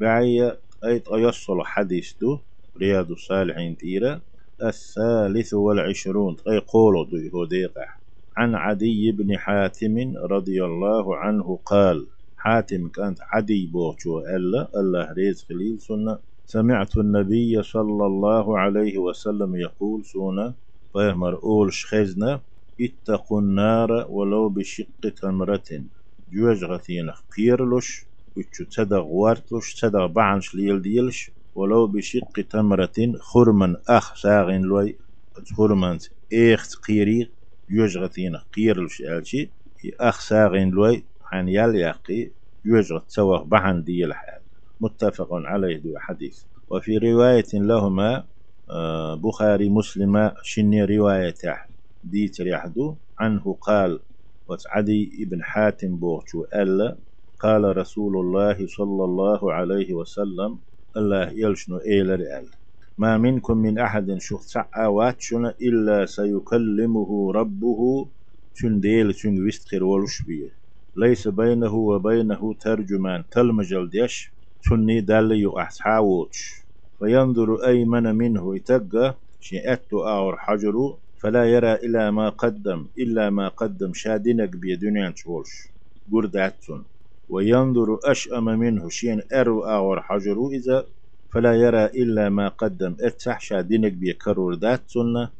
بعيا أيت حديث دو رياض الصالحين تيرا الثالث والعشرون أي قولوا دو هديقة عن عدي بن حاتم رضي الله عنه قال حاتم كانت عدي بوتشو ألا الله ريز خليل سنة. سمعت النبي صلى الله عليه وسلم يقول سنة فيهمر أول شخزنا اتقوا النار ولو بشق تمرة. جوج غثين قيرلوش 3 تدغ وارتلش تدا بعنش ليل ديلش ولو بشق تمرة خرما أخ ساغن لوي خرما إخت قيري يجغتين قيرلش ألشي أخ ساغن لوي عن يليقي يجغت سوغ بعن ديل حال. متفق عليه دو حديث. وفي رواية لهما آه، بخاري مسلمة شني رواية ديت ريحدو عنه قال وتعدي ابن حاتم بوغتو ألا قال رسول الله صلى الله عليه وسلم الله يلشنو إيلر أل. ما منكم من أحد شخص واتشن إلا سيكلمه ربه تن ديل تن ويستخر ولش ليس بينه وبينه ترجمان تلمجل ديش تني دال يؤحسحاوش فينظر أيمن منه يتقى شيئت أور حجر فلا يرى إلا ما قدم إلا ما قدم شادنك بيدنيا تشولش قرداتون وينظر أشأم منه شين أرو أور حجر إذا فلا يرى إلا ما قدم. ارتح شادنك بيكرر ذات سنة.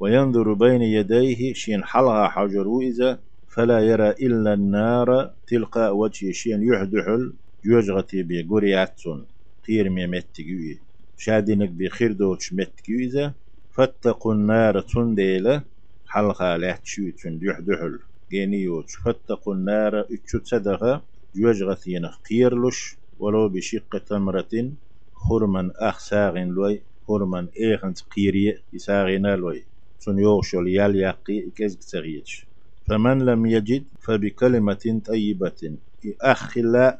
وينظر بين يديه شين حلها حجر إذا فلا يرى إلا النار تلقى وجه شين يحدحل يوجغتي بقرياتون خير ميمتقوي شادنك بخير دوش متقوي فاتقوا النار تنديلة حلقة لا تشوتون يحدحل جينيوش. فاتقوا النار إتشو صدقة يوجغتين قيرلش ولو بشق تمرة خرمن أخ ساغن لوي خرمن إيخن قيري يساغنا لوي. سن يوشل يال يقي كزك تغيش فمن لم يجد فبكلمة طيبة أخلا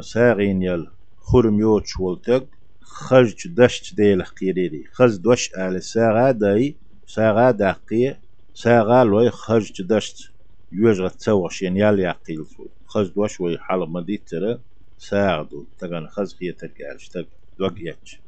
ساغين يل خرم يوتش ولتق خرج دشت ديل قيريري خز دوش آل ساغا داي ساغا داقي ساغا لوي خرج دشت. يوجغ تسوغشين يال يقيل خز دوش وي حال مديتر ساغدو تغن خز خيتك آلش تق دوق يتش.